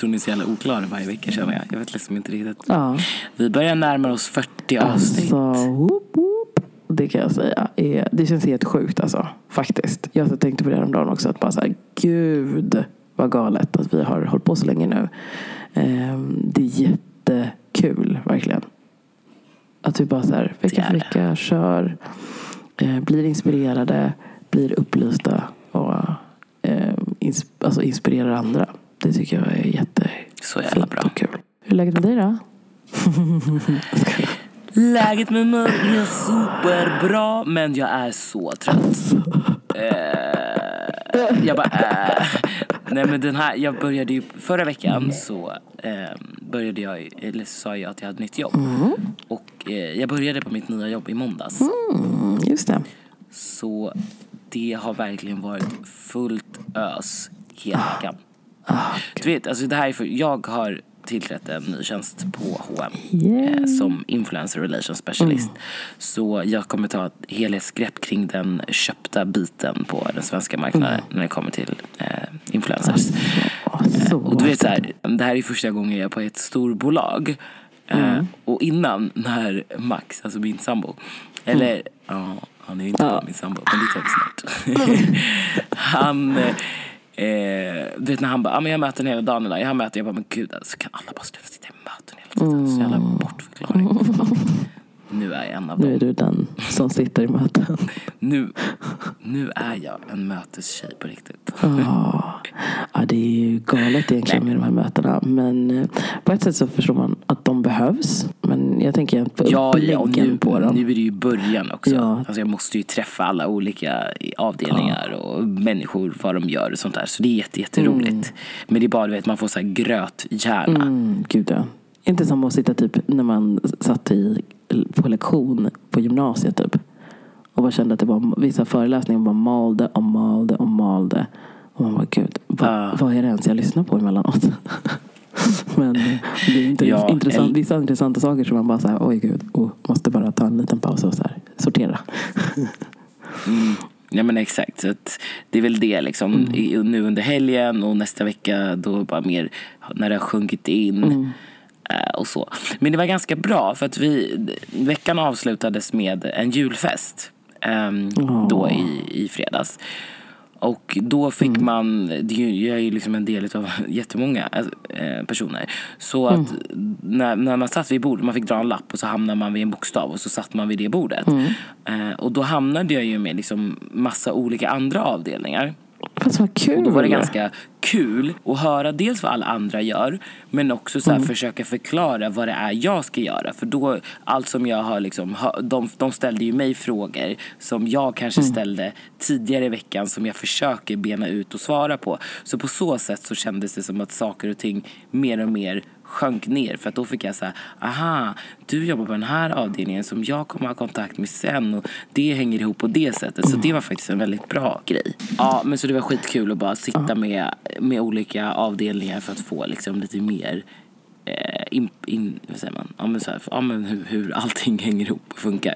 intron är så jävla oklara varje vecka känner jag. Jag vet liksom inte riktigt. Ja. Vi börjar närma oss 40 avsnitt. Alltså, whoop, whoop. Det kan jag säga. Är, det känns helt sjukt alltså. Faktiskt. Jag tänkte på det häromdagen också. Att bara så här, gud vad galet att vi har hållit på så länge nu. Ehm, det är jättekul verkligen. Att vi bara så här, vecka för vecka kör. Eh, blir inspirerade. Blir upplysta. Och eh, alltså inspirerar andra. Det tycker jag är jätte Så jävla bra. och kul. Hur är läget med dig då? Läget med mig är superbra, men jag är så trött. Eh, jag bara, eh. Nej men den här, jag började ju, förra veckan så eh, började jag, eller sa jag att jag hade ett nytt jobb. Och eh, jag började på mitt nya jobb i måndags. Mm, just det. Så det har verkligen varit fullt ös hela veckan. Du vet, alltså det här är för, jag har tillträtt en ny tjänst på H&M eh, som influencer relations specialist. Så jag kommer ta ett helhetsgrepp kring den köpta biten på den svenska marknaden när det kommer till eh, influencers. Åh, så Och du vet så här, det här är första gången jag är på ett storbolag. Eh, och innan när Max, alltså min sambo, eller ja, han är ju inte bara min sambo, men det tar vi snart. han, eh, du vet när han bara, ah, men jag möter hela dagen idag. Jag har möten, jag bara, men gud alltså, kan alla bara sluta sitta i möten hela tiden? Så jävla bortförklaring. Nu är jag en av Nu dem. är du den som sitter i möten. Nu, nu är jag en mötestjej på riktigt. Ja, ja, det är ju galet egentligen med de här mötena. Men eh, på ett sätt så förstår man att de behövs. Men jag tänker på Ja, ja och nu, på dem. nu är det ju början också. Ja. Alltså jag måste ju träffa alla olika avdelningar och människor, vad de gör och sånt där. Så det är jätte, jätteroligt. Men det är bara, du vet, man får så här gröthjärna. Mm, gud ja. Inte som att sitta typ när man satt i, på lektion på gymnasiet typ. Och bara kände att det var vissa föreläsningar bara malde och malde och malde. Och man bara gud, vad, Ja. vad är det ens jag lyssnar på emellanåt? Men det är inte Ja, intressant, eller- vissa intressanta saker som man bara säger oj gud, oh, måste bara ta en liten paus och så här, sortera. Ja men exakt. Så det är väl det liksom. I, nu under helgen och nästa vecka då bara mer när det har sjunkit in. eh, Och så. Men det var ganska bra för att vi, veckan avslutades med en julfest. ehm, Då i, i fredags. Och då fick man, det är ju- jag är ju liksom en del av jättemånga eh, personer. Så att när, när man satt vid bordet, man fick dra en lapp och så hamnade man vid en bokstav och så satt man vid det bordet. Eh, och då hamnade jag ju med liksom massa olika andra avdelningar. Fast vad kul. Och då var det ganska kul att höra dels vad alla andra gör men också så här försöka förklara vad det är jag ska göra. För då, allt som jag har liksom, de, de ställde ju mig frågor som jag kanske ställde tidigare i veckan som jag försöker bena ut och svara på. Så på så sätt så kändes det som att saker och ting mer och mer sjönk ner för att då fick jag säga aha, du jobbar på den här avdelningen som jag kommer ha kontakt med sen och det hänger ihop på det sättet. Så det var faktiskt en väldigt bra grej. Ja, men så det var skitkul att bara sitta med, med olika avdelningar för att få liksom lite mer eh, in, in, vad säger man? Ja, men så här, ja, men hur, hur allting hänger ihop och funkar.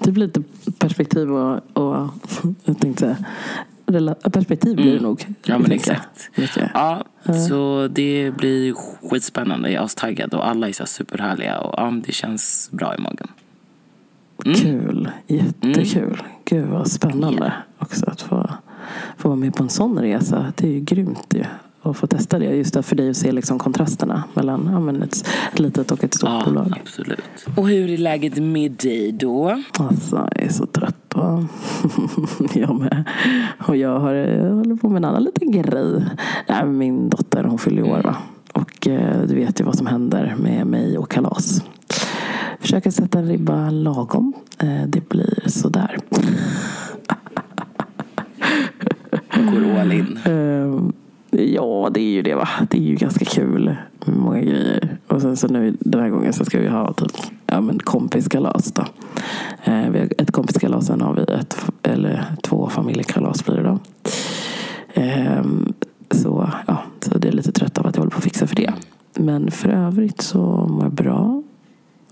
Typ lite perspektiv och, och jag tänkte säga, perspektiv blir det nog. Mm. Ja men exakt. Mycket. Ja, så det blir skitspännande. Jag är astaggad och alla är så här superhärliga och ja, det känns bra i magen. Kul, jättekul. Gud vad spännande också att få, få vara med på en sån resa. Det är ju grymt ju. Att få testa det. Just för dig att se liksom kontrasterna mellan ja, men ett, ett litet och ett stort Ja, bolag. absolut. Och hur är läget med dig då? Alltså, jag är så trött jag med. Och jag har, jag håller på med en annan liten grej. Nej, min dotter hon fyller år va. Och eh, du vet ju vad som händer med mig och kalas. Försöker sätta en ribba lagom. Eh, det blir sådär. Går all in. Ehm, ja, det är ju det va. Det är ju ganska kul med många grejer. Och sen så nu den här gången så ska vi ha typ ja, men kompiskalas då. Eh, vi har ett kompiskalas, sen har vi ett eller två familjekalas blir det då. Ehm, så ja, så det är lite trött av att jag håller på att fixa för det. Men för övrigt så mår jag bra.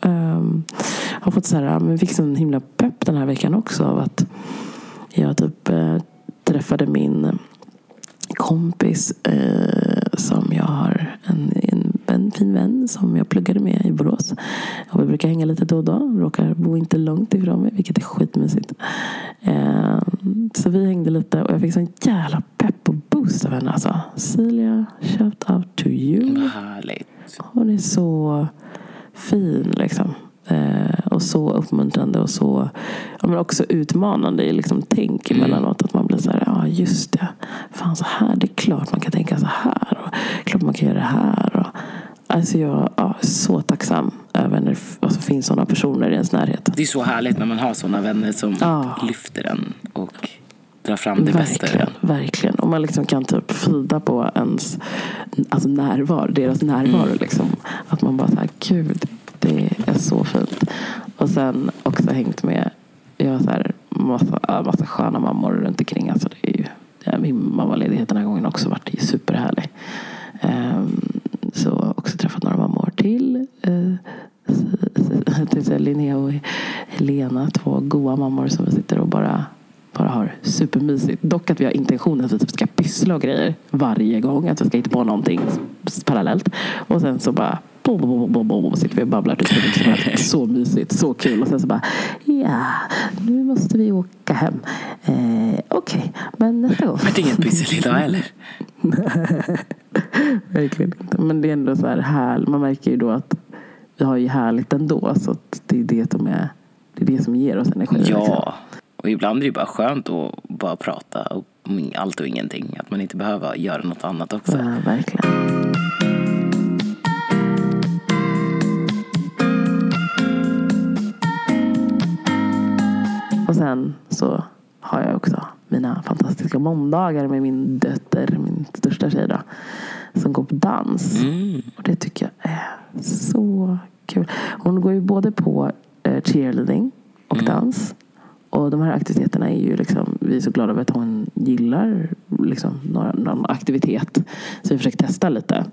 Um, har fått så här, men fick sån himla pepp den här veckan också av att jag typ eh, träffade min kompis eh, som jag har en, en, en fin vän som jag pluggade med i Borås. Och vi brukar hänga lite då och då. Råkar bo inte långt ifrån mig, vilket är skitmysigt. Eh, så vi hängde lite och jag fick sån jävla pepp och boost av henne. Alltså. Celia, shout out to you. Härligt. Hon är så fin liksom. Eh, och så uppmuntrande och så ja, men också utmanande i liksom, tänk emellanåt. Att man blir så här, ja just det. Fan så här, det är klart man kan tänka så här. Och klart man kan göra det här. Och, alltså jag ja, är så tacksam över när det alltså, finns sådana personer i ens närhet. Det är så härligt när man har såna vänner som Ja. lyfter en och drar fram det bästa Verkligen, en. verkligen. Och man liksom kan typ fida på ens alltså närvaro, deras närvaro. Mm. Liksom. Att man bara såhär, gud, det är så fint. Och sen också hängt med, jag har så här massa, massa sköna mammor runt omkring. Alltså det är ju, min mammaledighet den här gången har också varit superhärlig. Um, så också träffat några mammor till. Uh, till Linnea och Helena, två goa mammor som vi sitter och bara bara har supermysigt. Dock att vi har intentionen att vi typ ska pyssla och grejer varje gång. Att vi ska hitta på någonting parallellt. Och sen så bara bo, bo, bo, bo, bo, bo, sitter vi och babblar. Typ, så mysigt, så kul. Och sen så bara ja, nu måste vi åka hem. Eh, Okej, men nästa gång. Det är inget pyssel idag heller. Verkligen inte. Men det är ändå så här, här Man märker ju då att vi har ju härligt ändå. Så det är det som, är, det är det som ger oss energi. liksom. Ja, och ibland är det bara skönt att bara prata om allt och ingenting. Att man inte behöver göra något annat också. Ja, verkligen. Sen så har jag också mina fantastiska måndagar med min dotter, min största tjej då, som går på dans. Mm. Och det tycker jag är så kul. Hon går ju både på eh, cheerleading och dans. Och de här aktiviteterna är ju liksom, vi är så glada över att hon gillar liksom några, någon aktivitet. Så vi försöker testa lite.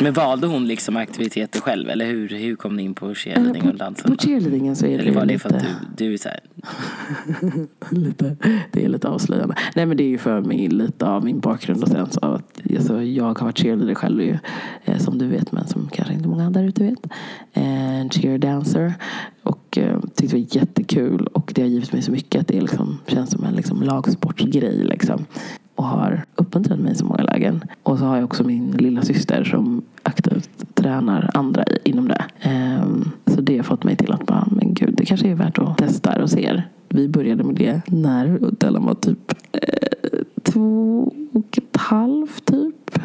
Men valde hon liksom aktiviteter själv? Eller hur, hur kom ni in på cheerleading och dansen? på cheerleadingen så är det Eller var det för att lite, du, du är så här, lite, det är lite avslöjande. Nej men det är ju för mig lite av min bakgrund och sen så att alltså, jag har varit cheerleader själv ju, eh, som du vet men som kanske inte många där ute vet. Eh, cheerdancer och eh, tyckte det var jättekul och det har givit mig så mycket att det liksom, känns som en liksom, lagsportsgrej liksom. Och har uppmuntrat mig i så många lägen. Och så har jag också min lilla syster som aktivt tränar andra inom det. Ehm, så det har fått mig till att bara, men gud, det kanske är värt att testa och se. Vi började med det när Dellan var typ eh, två och ett halvt typ.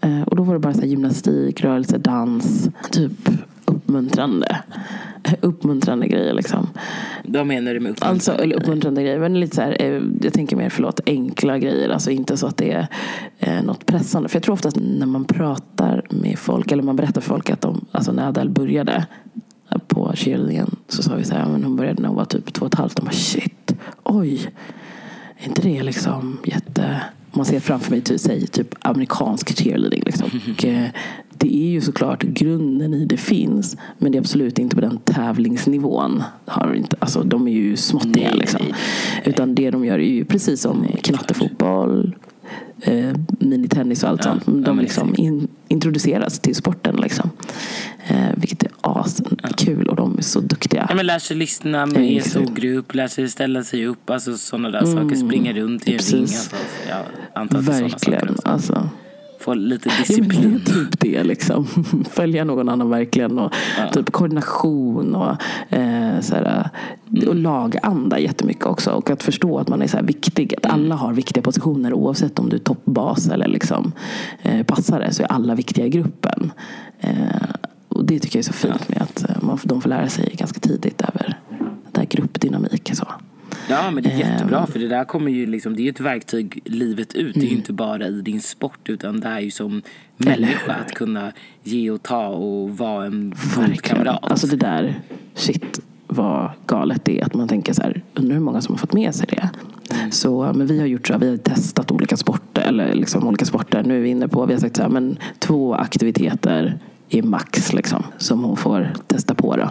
Eh, Och då var det bara så här gymnastik, rörelse, dans, typ uppmuntrande. Uppmuntrande grejer liksom. vad menar du med uppmuntran? Alltså, eller uppmuntrande grejer. Men lite så här, eh, jag tänker mer, förlåt, enkla grejer. Alltså inte så att det är eh, något pressande. För jag tror ofta att när man pratar med folk, eller man berättar för folk att de, alltså när Adele började på cheerleadingen så sa vi så här, men hon började när hon var typ två och ett halvt. De bara shit, oj. Är inte det liksom jätte... Man ser framför mig typ, säg, typ amerikansk cheerleading. Liksom. Och, eh, det är ju såklart grunden i det finns. Men det är absolut inte på den tävlingsnivån. Har inte, alltså, de är ju småttingar. Nej, Liksom. nej, Utan det de gör är ju precis som knattefotboll, eh, minitennis och allt Ja, sånt. ja, De men liksom in, introduceras till sporten. Liksom. Eh, vilket är askul och de är så duktiga. Ja, men lär sig lyssna med i en stor grupp, lär sig ställa sig upp, alltså sådana där saker. Springa runt i en precis. ring. Alltså, saker. Verkligen. också. Alltså. Få lite Ja, disciplin. är typ det liksom. Följa någon annan verkligen. Och Ja. typ koordination och, eh, så här, och laganda jättemycket också. Och att förstå att man är så viktig. Att alla har viktiga positioner oavsett om du är toppbas eller liksom, eh, passare. Så är alla viktiga i gruppen. Eh, och det tycker jag är så fint med att eh, man, de får lära sig ganska tidigt över det här gruppdynamik. Så. Ja, men det är Ehm. jättebra för det där kommer ju liksom, det är ju ett verktyg livet ut. Det är ju Mm. inte bara i din sport utan det är ju som människa att kunna ge och ta och vara en god kamrat. Alltså det där, shit vad galet det är. Att man tänker så här, undrar hur många som har fått med sig det. Så, men vi har gjort så här, vi har testat olika sporter. Eller liksom olika sporter. Nu är vi inne på, vi har sagt så här, men två aktiviteter är max liksom. Som hon får testa på då.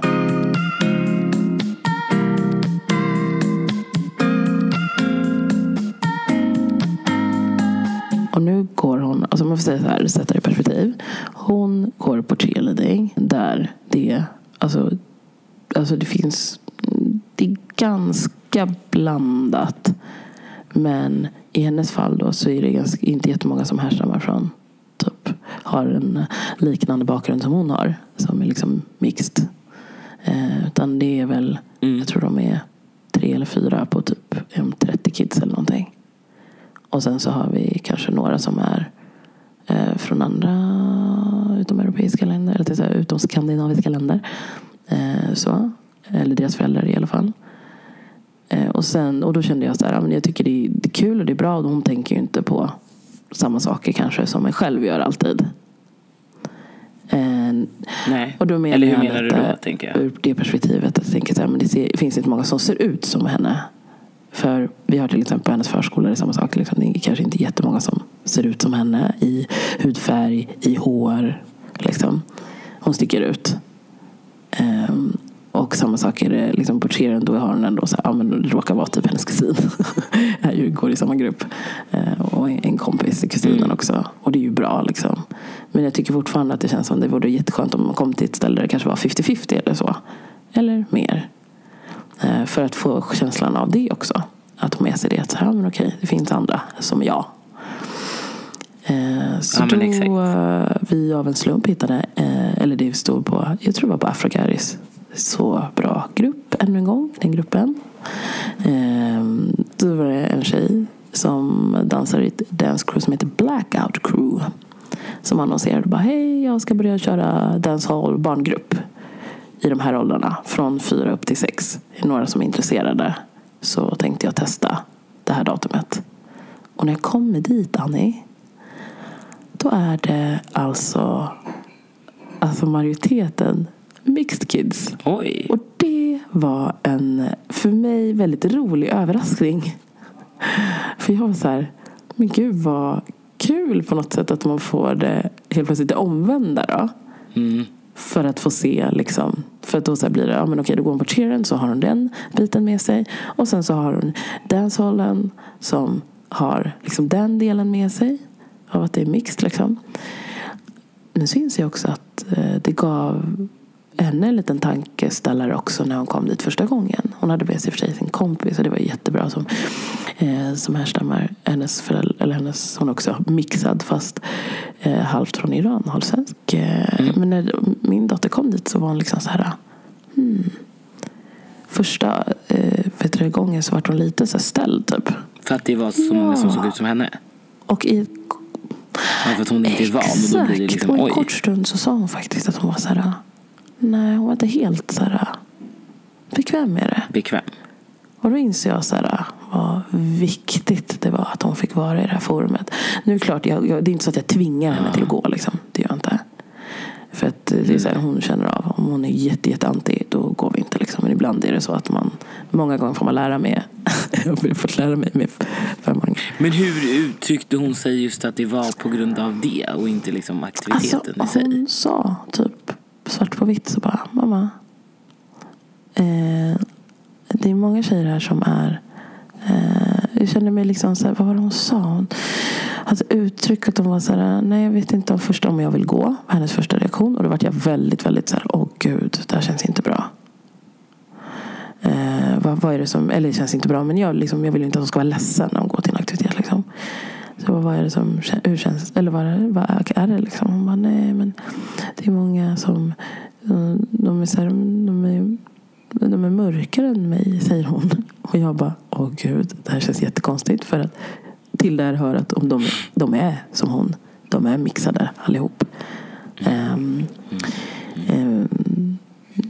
Och nu går hon, alltså man får säga så här, sätta det i perspektiv. Hon går på cheerleading där det, alltså, alltså det finns, det är ganska blandat. Men i hennes fall då så är det ganska, inte jättemånga som härstammar från typ har en liknande bakgrund som hon har. Som är liksom mixed. Eh, utan det är väl, Mm. jag tror de är tre eller fyra på typ em, 30 kids eller någonting. Och sen så har vi kanske några som är eh, från andra utomeuropeiska länder. Eller här, utom skandinaviska länder. Eh, så. Eller deras föräldrar i alla fall. Eh, och, sen, och då kände jag så här, jag tycker det är, det är kul och det är bra. Och hon tänker ju inte på samma saker kanske som jag själv gör alltid. Eh, Nej. och då menar Eller hur menar du då, tänker jag? Ur det perspektivet. Att jag tänker så här, men det ser, finns inte många som ser ut som henne. För vi har till exempel hennes förskola, är samma sak. Liksom. Det är kanske inte jättemånga som ser ut som henne i hudfärg, i hår. Liksom. Hon sticker ut. Ehm, och samma sak är det liksom på cheeren. Då har hon ändå så här, ja, men det råkar vara typ hennes kusin. Är ju- går i samma grupp. Ehm, och en en kompis till kusinen Mm. också. Och det är ju bra liksom. Men jag tycker fortfarande att det känns som det vore jätteskönt om man kom till ett ställe där det kanske var 50-50 eller så. Eller mer. Eh, För att få känslan av det också. Att ha med sig det. Att så här, men okej, det finns andra som jag. Eh, Så Ja, då eh, vi av en slump hittade, eller det stod på, jag tror det var på Afrocaris. Så bra grupp ännu en gång, den gruppen. Eh, Då var det en tjej som dansar i ett dance crew som heter Blackout Crew. Som annonserade bara, hej jag ska börja köra dancehall barngrupp i de här åldrarna. Från fyra upp till sex. Är några som är intresserade så tänkte jag testa det här datumet. Och när jag kommer dit, Annie. Då är det alltså, alltså majoriteten mixed kids. Oj. Och det var en, för mig, väldigt rolig överraskning. För jag var så här, men gud vad kul på något sätt att man får det helt plötsligt det omvända då. Mm. För att få se liksom. För att då så här blir det, ja men okej då går hon på cheeren så har hon den biten med sig. Och sen så har hon dancehallen som har liksom den delen med sig. Av att det är mixed liksom. Men syns jag också att eh, det gav henne en liten tankeställare också när hon kom dit första gången. Hon hade med sig för sig sin kompis och det var jättebra som, eh, som härstammar hennes föräldrar, eller hennes, hon också mixad fast eh, halvt från Iran, halvsvensk. Eh, Men när min dotter kom dit så var hon liksom så här hmm. Första eh, vet du, gången så var hon lite så här ställd typ. För att det var så många som såg ut som henne. Och i Ja, för att hon inte är van. Och då blir det liksom, och en kort stund så sa hon faktiskt att hon var så här. Nej, hon var inte helt så här bekväm med det. Bekväm. Och då inser jag så här, vad viktigt det var att hon fick vara i det här forumet. Nu är det klart, jag, jag, det är inte så att jag tvingar henne till att gå. Liksom. Det gör jag inte. För att det är så här, hon känner av. Om hon är jätte, jätte anti, då går vi inte. Liksom. Men ibland är det så att man, många gånger får man lära mig. jag har fått lära mig med femåringar. Men hur uttryckte hon sig just att det var på grund av det och inte liksom aktiviteten Alltså, i sig? hon sa typ svart på vitt så bara, mamma. Eh, det är många tjejer här som är eh, jag känner mig liksom så här, vad var det hon sa? Hon alltså uttrycket, uttryckt hon var så här, nej jag vet inte om först, om jag vill gå. var hennes första reaktion. Och då vart jag väldigt, väldigt så här, åh gud, det här känns inte bra. Eh, vad, vad är det som, eller det känns inte bra, men jag, liksom, jag vill inte att hon ska vara ledsen när hon går till en aktivitet. Liksom. Så vad är det som, hur känns, eller vad är det, vad är det liksom? Hon bara, nej men det är många som, eh, de är, så här, de är, de är mörkare än mig, säger hon. Och jag bara, åh gud, det här känns jättekonstigt. För att till det här hör att om de, de är som hon, de är mixade allihop. Um, um,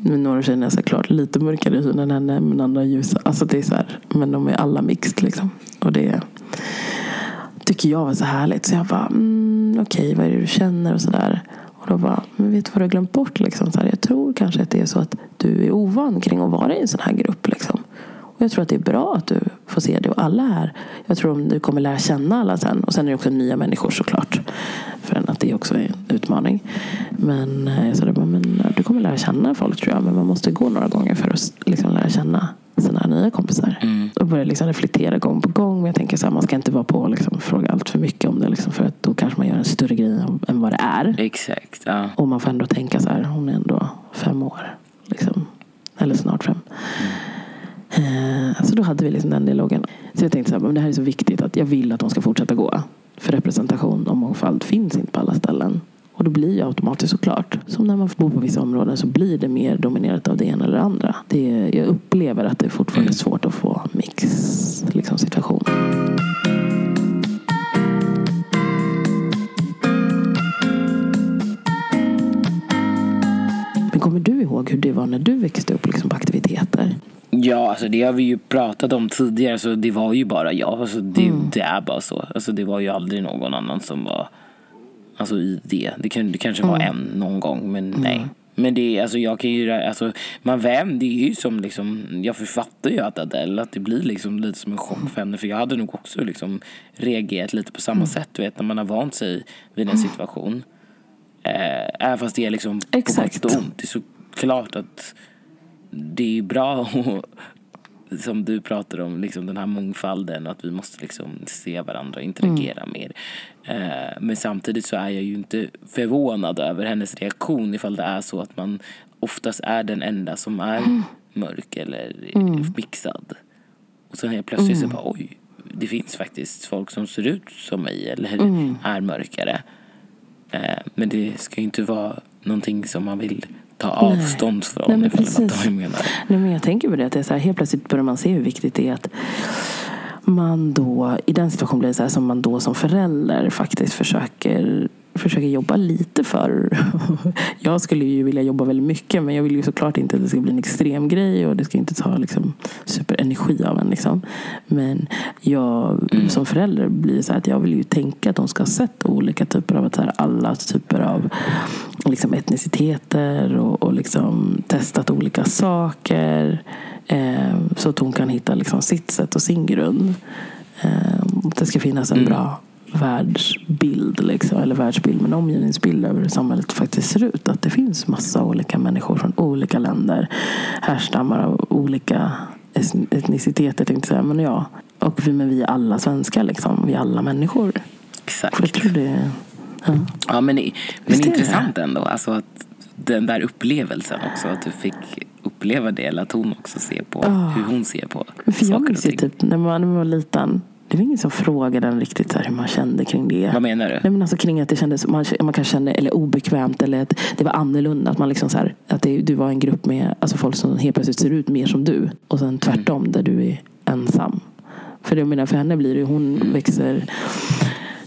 men några tjejer är såklart lite mörkare i än henne, men andra ljusa. Alltså det är så här, men de är alla mixed liksom. Och det tycker jag var så härligt. Så jag bara, mm, okej, okay, vad är det du känner och sådär. Och då bara, men vet du vad du har glömt bort liksom? Så här, jag tror kanske att det är så att du är ovan kring att vara i en sån här grupp liksom. Och jag tror att det är bra att du får se det. Och alla här, jag tror om du kommer lära känna alla sen. Och sen är det också nya människor såklart. För att det också är en utmaning. Men eh, jag sa det men eh, du kommer lära känna folk tror jag. Men man måste gå några gånger för att liksom lära känna sina nya kompisar. Mm. Och börja liksom reflektera gång på gång. Men jag tänker så här, man ska inte vara på och liksom fråga allt för mycket om det. Liksom, för att då kanske man gör en större grej än vad det är. Exakt. Ja. Och man får ändå tänka så här, hon är ändå fem år. Liksom. Eller snart fem. Eh, så då hade vi liksom den dialogen. Så jag tänkte så här, men det här är så viktigt att jag vill att de ska fortsätta gå. För representation och mångfald finns inte på alla ställen. Och då blir ju automatiskt såklart, som när man bor på vissa områden så blir det mer dominerat av det ena eller det andra. Det, jag upplever att det är fortfarande är svårt att få mix liksom, situation. Men kommer du ihåg hur det var när du växte upp liksom, på aktiviteter? Ja, alltså det har vi ju pratat om tidigare. Så det var ju bara jag. Alltså det, Mm. det är bara så. Alltså det var ju aldrig någon annan som var alltså i det. Det, kan, det kanske var Mm. en någon gång, men nej. Men det är, alltså jag kan ju, alltså, man vem, det är ju som liksom, jag författar ju att Adele, att det blir liksom lite som en chock för henne. För jag hade nog också liksom reagerat lite på samma Mm. sätt, du vet, när man har vant sig vid en situation. Eh, även fast det är liksom på Exakt. gott och ont. Det är så klart att det är bra och, som du pratar om, liksom den här mångfalden och att vi måste liksom se varandra och interagera mer. Eh, men samtidigt så är jag ju inte förvånad över hennes reaktion ifall det är så att man oftast är den enda som är mörk eller mixad. Och sen helt plötsligt så bara oj, det finns faktiskt folk som ser ut som mig eller är mörkare. Eh, men det ska ju inte vara någonting som man vill ta avstånd från. Nej, men precis. jag menar. Nej, men jag tänker på det att det är så här, helt plötsligt börjar man se hur viktigt det är att man då, i den situationen blir det så här som man då som förälder faktiskt försöker försöker jobba lite för. Jag skulle ju vilja jobba väldigt mycket men jag vill ju såklart inte att det ska bli en extrem grej och det ska inte ta liksom superenergi av en. Liksom. Men jag som förälder blir så att jag vill ju tänka att de ska ha sett olika typer av, så här, alla typer av liksom etniciteter och, och liksom testat olika saker. Eh, så att hon kan hitta liksom sitt sätt och sin grund. Eh, det ska finnas en bra världsbild, liksom, eller världsbild, men omgivningsbild över hur samhället faktiskt ser ut. Att det finns massa olika människor från olika länder, härstammar av olika etniciteter, tänkte jag säga. Men ja, och vi, men vi är alla svenskar, liksom. vi är alla människor. Exakt. Jag tror det... Ja. Ja, men, men Visst är det? intressant ändå. Alltså att den där upplevelsen också. Att du fick uppleva det. Eller att hon också ser på hur hon ser på För jag saker och minns ju typ när man var liten. Det var ingen som frågade en riktigt så hur man kände kring det. Vad menar du? Nej, men alltså kring att det kändes, man, man kanske kände, eller obekvämt eller att det var annorlunda. Att, man liksom så här, att det, du var en grupp med alltså folk som helt plötsligt ser ut mer som du. Och sen tvärtom där du är ensam. För jag menar för henne blir det, hon växer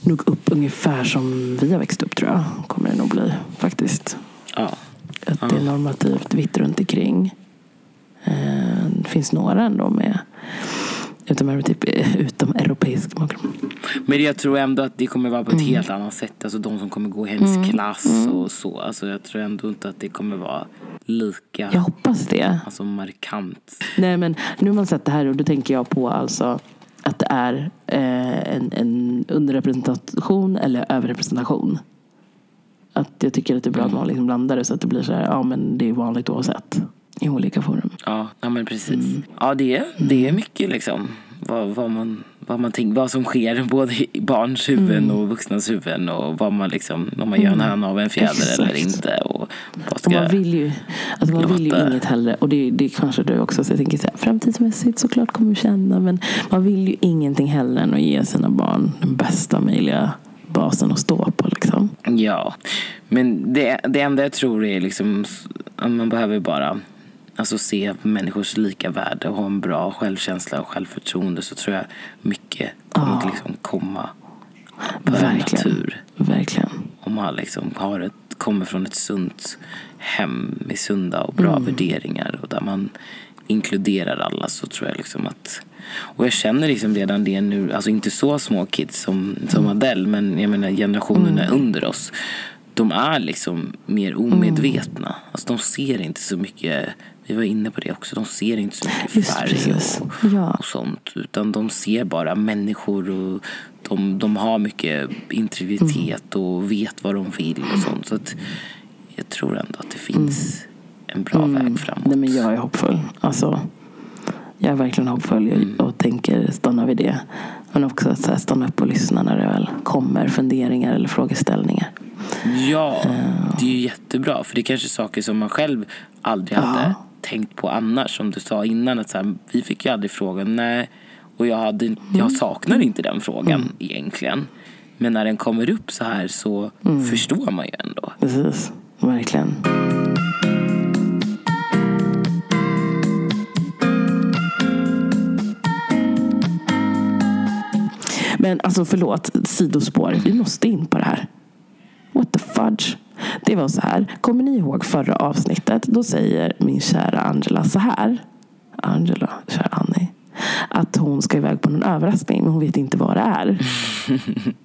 nog upp ungefär som vi har växt upp tror jag. Kommer det nog bli faktiskt. Ja. Att det är normativt vitt runt omkring. Eh, Det finns några ändå med utom, typ, eh, utom europeisk bakgrund. Men jag tror ändå att det kommer vara på ett Mm. helt annat sätt. Alltså de som kommer gå i hennes klass och så. Alltså jag tror ändå inte att det kommer vara lika Jag hoppas det. alltså, markant. Nej men nu har man sett det här och då tänker jag på alltså att det är eh, en, en underrepresentation eller överrepresentation. Att jag tycker att det är bra att man liksom blandar det så att det blir så här, ja men det är vanligt oavsett. I olika forum. Ja, ja men precis. Mm. Ja, det är, det är mycket liksom. Vad, vad, man, vad, man tänker, vad som sker både i barns huvuden Mm. och vuxnas huvuden. Och vad man liksom, om man gör en höna av en fjäder eller inte. Och vad Och ska, man vill ju, alltså man vill ju inget heller. Och det, det kanske du också så jag tänker så här, framtidsmässigt såklart kommer du känna. Men man vill ju ingenting heller än att ge sina barn den bästa möjliga basen att stå på. Liksom. Ja, men det, det enda jag tror är liksom att man behöver bara alltså, se människors lika värde och ha en bra självkänsla och självförtroende så tror jag mycket kommer Ja. liksom komma på Verkligen. natur. Verkligen. Om man liksom har ett, kommer från ett sunt hem med sunda och bra Mm. värderingar och där man inkluderar alla så tror jag liksom att och jag känner liksom redan det nu, alltså inte så små kids som, som Mm. Adele men jag menar generationerna under oss de är liksom mer omedvetna. Alltså de ser inte så mycket, vi var inne på det också, de ser inte så mycket Just färg och, Ja. och sånt. Utan de ser bara människor och de, de har mycket integritet Mm. och vet vad de vill och sånt. Så att jag tror ändå att det finns en bra väg framåt. Mm. Nej, men jag är hoppfull. Alltså, jag är verkligen hoppfull. Jag, Mm. och och tänker stanna vid det. Men också att här, stanna upp och lyssna när det väl kommer funderingar eller frågeställningar. Ja, det är ju jättebra. För det är kanske saker som man själv aldrig hade tänkt på annars. Som du sa innan, att så här, vi fick ju aldrig frågan. Nej, och jag, hade, jag saknar inte den frågan egentligen. Men när den kommer upp så här så förstår man ju ändå. Precis, verkligen. Men alltså förlåt, sidospår. Vi måste in på det här. What the fudge? Det var så här. Kommer ni ihåg förra avsnittet? Då säger min kära Angela så här. Angela, kära Annie. Att hon ska iväg på någon överraskning men hon vet inte vad det är.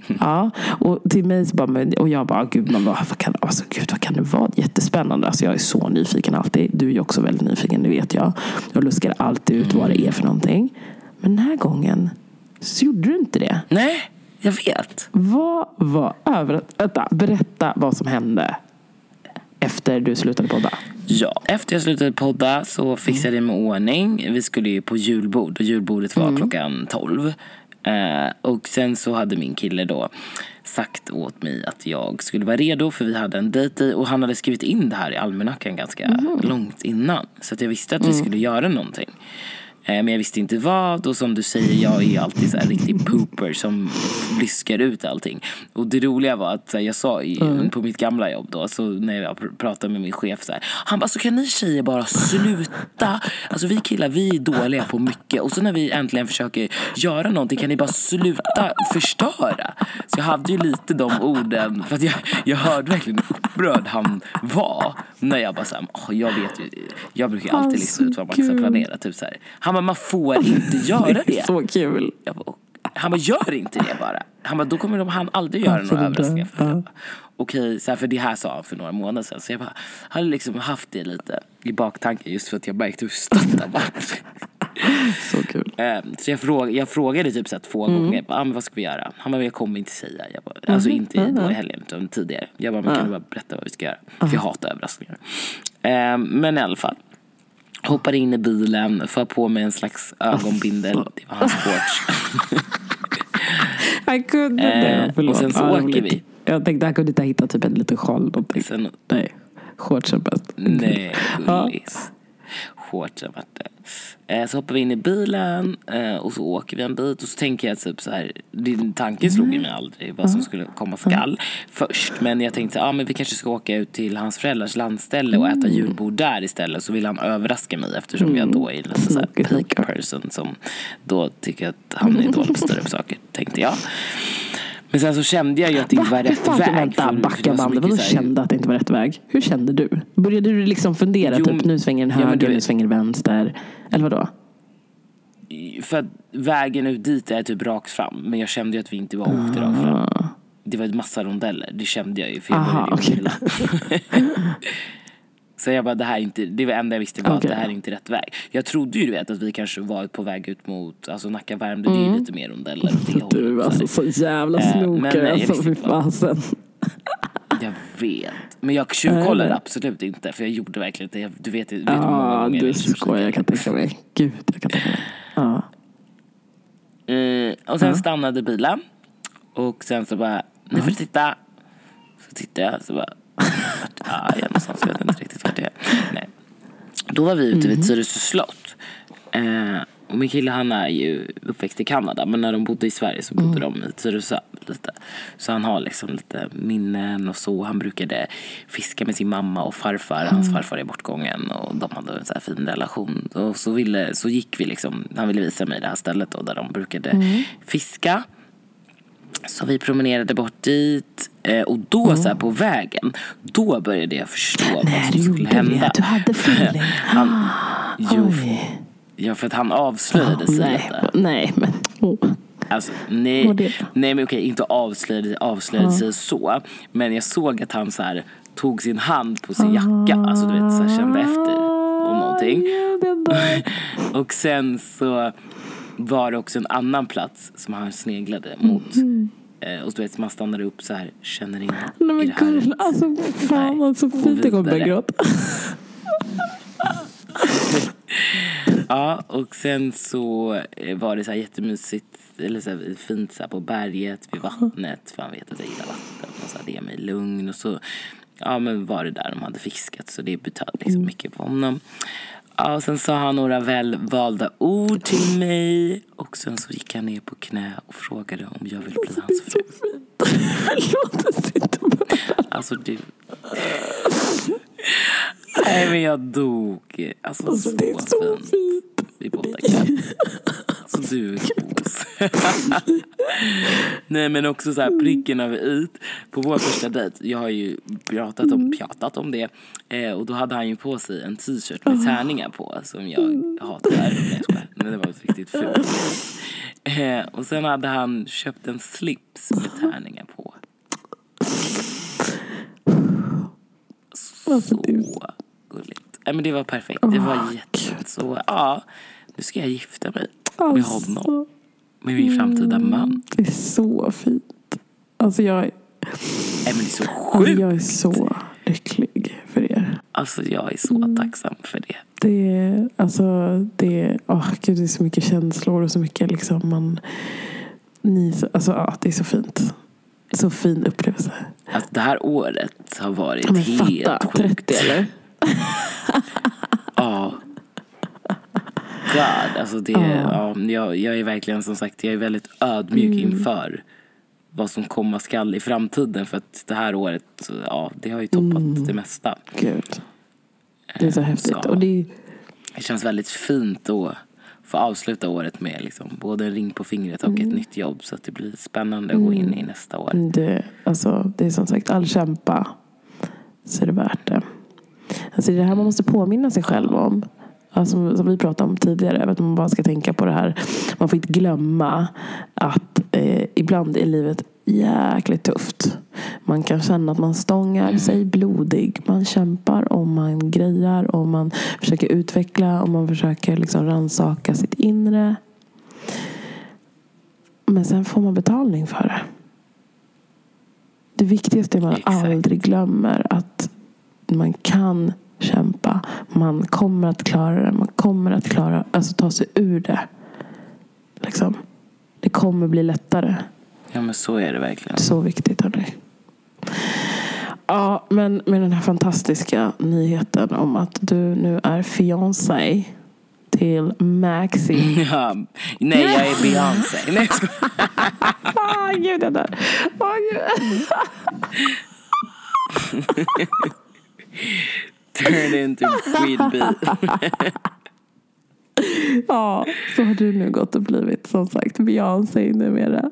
ja, och till mig så bara, och jag bara, gud, man bara, vad, kan, alltså, gud vad kan det vara? Jättespännande. Alltså, jag är så nyfiken alltid. Du är också väldigt nyfiken, det vet jag. Jag luskar alltid ut vad det är för någonting. Men den här gången så gjorde du inte det. Nej, jag vet. Vad var över... Vänta, berätta vad som hände efter du slutade podda. Ja, efter jag slutade podda så fixade jag med ordning. Vi skulle ju på julbord och julbordet var klockan 12. Eh, och sen så hade min kille då sagt åt mig att jag skulle vara redo för vi hade en dejt i och han hade skrivit in det här i almanackan ganska långt innan. Så att jag visste att vi skulle göra någonting. Eh, Men jag visste inte vad och som du säger, jag är alltid så här riktig pooper som bliskar ut allting. Och det roliga var att så jag sa i, på mitt gamla jobb då, så när jag pr- pratade med min chef så här, han bara, så kan ni tjejer bara sluta? Alltså vi killar, vi är dåliga på mycket och så när vi äntligen försöker göra någonting kan ni bara sluta förstöra? Så jag hade ju lite de orden, för att jag, jag hörde verkligen hur upprörd han var. När jag bara oh, jag vet ju, jag brukar alltid lista ut vad man ska kul. planera. Typ så här. Han bara, man får inte göra det. Så kul. Bara, han bara, gör inte det bara. Han bara, då kommer de, han aldrig göra Alltså, några det överraskningar. för ja. jag bara, Okej, så här, för det här sa han för några månader sedan. Så jag bara, hade liksom haft det lite i baktanken just för att jag märkte hur stött han var. Så kul. Eh, Så jag, fråg, jag frågade typ så här två Mm. gånger, jag bara, ah, men vad ska vi göra? Han bara, jag kommer inte säga. Jag bara, alltså inte då i helgen utan tidigare. Jag bara, men kan du bara berätta vad vi ska göra? För jag hatar överraskningar. Eh, Men i alla fall. Hoppar in i bilen, får på mig en slags ögonbindel. Det var hans shorts. Han kunde Eh, det. Förlåt. och sen så Ja, åker vi. Jag tänkte han kunde inte hitta typ en liten sjal. någonting. Sen, Nej, shortsen bäst. nej, Ja. gullis. Shortsen vart det. Eh, Så hoppar vi in i bilen eh, och så åker vi en bit och så tänker jag typ så här. Din tanke slog ju mig aldrig vad som skulle komma skall först. Men jag tänkte ah, men vi kanske ska åka ut till hans föräldrars landställe och äta julbord där istället. Så vill han överraska mig eftersom jag då är lite så här peak person som då tycker att han är dålig på större saker, tänkte jag. Men sen så kände jag ju att det inte var Hur rätt fan, väg. Vänta, backa var bandet. Vadå kände att det inte var rätt väg? Hur kände du? Började du liksom fundera, Jo, typ nu svänger den ja, höger, du- nu svänger den vänster? Eller vadå? För att vägen ut dit är typ rakt fram. Men jag kände ju att vi inte var åkte rakt fram. Det var en massa rondeller. Det kände jag ju. För jag Aha, gilla. Så jag bara, det här är inte, det var enda jag visste var att Okej. det här är inte rätt väg. Jag trodde ju du vet att vi kanske var på väg ut mot, alltså Nacka Värmdö, det är ju lite mer rondeller åt det Mm. Du hållet. alltså så jävla Eh, snokare. jag Alltså fy fasen. jag vet. Men jag tjuvkollade absolut inte för jag gjorde verkligen inte, du vet, vet hur många Ja, gånger du jag skojar. Jag kan tänka mig. Gud, jag kan tänka mig. Ja. Eh, och sen stannade bilen. Och sen så bara, nu får du titta. Så tittade jag så bara, vart är jag någonstans? Jag vet inte riktigt vart det. Nej. Då var vi ute vid Tyresö slott. Eh, och min kille han är ju uppväxt i Kanada men när de bodde i Sverige så bodde de i Tyresö lite. Så han har liksom lite minnen och så. Han brukade fiska med sin mamma och farfar. Hans farfar är bortgången och de hade en så här fin relation. Och så, ville, så gick vi liksom, han ville visa mig det här stället då, där de brukade fiska. Så vi promenerade bort dit eh, och då så här på vägen, då började jag förstå vad Nej, som du skulle hända. det. Du hade feeling. Han, jo, Oj. ja, för att han avslöjade sig nej, lite. nej, men... Oh. Alltså, nej, Vad det? nej men okej, inte avslöjade, avslöjade sig så. Men jag såg att han så här, tog sin hand på sin jacka, alltså du vet så här, kände efter om någonting. Och sen så var det också en annan plats som han sneglade mot. Eh, och du vet, man stannar upp så här, känner in Nej i men det här. gud, alltså fan vad så fint jag kommer börja gråta. Ja, och sen så eh, var det så här jättemysigt, eller så här fint så här på berget, vid vattnet. För han vet att jag gillar vatten. Och så här, det ger mig lugn. Och så ja, men var det där de hade fiskat, så det betöd liksom mycket på honom. Ja, och sen sa han några välvalda ord till mig. Och sen så gick han ner på knä och frågade om jag ville bli hans fru. Alltså du. Nej men jag dog. Alltså, Alltså, så, det är så fint. fint. Vi båda kan. Alltså du är gos. Nej men också så här pricken över ut. På vår första dejt, jag har ju pratat om, pratat om det. Eh, och då hade han ju på sig en t-shirt med tärningar på. Som jag hatar. Nej, jag skojar. Men det var riktigt fult. Eh, och sen hade han köpt en slips med tärningar på. Så är gulligt. Nej, men det var perfekt. Det var jättefint. Så ja, nu ska jag gifta mig med honom. Alltså, Med min framtida man. det är så fint. Alltså jag, Nej men det är så alltså sjukt. jag är så lycklig för er. Alltså jag är så tacksam för det. Det är, alltså, det är, åh, gud, det är så mycket känslor och så mycket liksom man... Ni, så- alltså, ja, det är så fint. Så fin upplevelse. Alltså det här året har varit Men helt fatta, sjukt. 30 eller? Ja. God, alltså det, ja. jag, jag är verkligen som sagt, jag är väldigt ödmjuk Mm. inför vad som komma skall i framtiden. För att det här året, ja, det har ju toppat Mm. det mesta. Gud. Det är så häftigt. så. Och det Det känns väldigt fint att få avsluta året med liksom, både en ring på fingret och Mm. ett nytt jobb. Så att det blir spännande att gå in i nästa år. det, alltså, det är som sagt, all kämpa så är det värt det. Alltså det är det här man måste påminna sig själv om. Alltså, som vi pratade om tidigare, att man bara ska tänka på det här. Man får inte glömma att eh, ibland är livet jäkligt tufft. Man kan känna att man stångar sig blodig. Man kämpar och man grejar och man försöker utveckla och man försöker liksom rannsaka sitt inre. Men sen får man betalning för det. Det viktigaste är att man Exakt. aldrig glömmer att man kan kämpa. Man kommer att klara det. Man kommer att klara, alltså ta sig ur det. Liksom. Det kommer bli lättare. Ja men så är det verkligen. Så viktigt hörni. Ja, men med den här fantastiska nyheten om att du nu är fiancé till Maxi. Ja, nej jag är Beyoncé. Nej, jag skojar. Ah, gud, det där. Ah, gud. Turn into Queen Bee. Ja, så har du nu gått och blivit som sagt Beyoncé numera.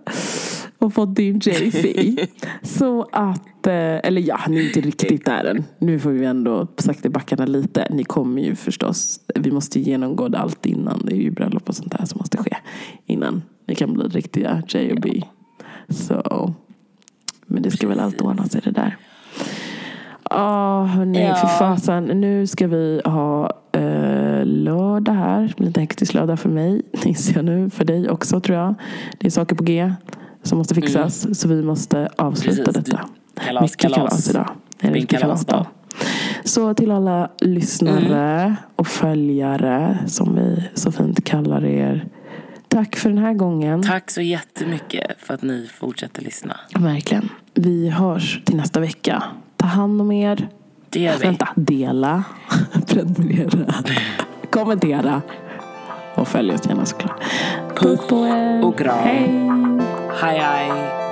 Och fått din Jay-Z. Så att, eh, eller ja, ni är inte riktigt där än. Nu får vi ändå sakta backarna lite. Ni kommer ju förstås, vi måste genomgå det allt innan. Det är ju bröllop och sånt där som måste ske innan ni kan bli riktiga J och B. Så, men det ska väl allt ordna sig det där. Ja, hörni, Ja. för fasen. Nu ska vi ha eh, lördag här. Lite hektisk lördag för mig, inser jag nu. För dig också, tror jag. Det är saker på G som måste fixas. Så vi måste avsluta Mm. Precis, detta. kalas, mycket kalas, kalas. idag. En riktig kalasdag. Så till alla lyssnare Mm. och följare, som vi så fint kallar er. Tack för den här gången. Tack så jättemycket för att ni fortsätter lyssna. Verkligen. Vi hörs till nästa vecka. Ta hand om er. Det gör vi. Vänta, dela, prenumerera, kommentera och följ oss gärna såklart. Puss på er. och kram. Hej. Hej hej.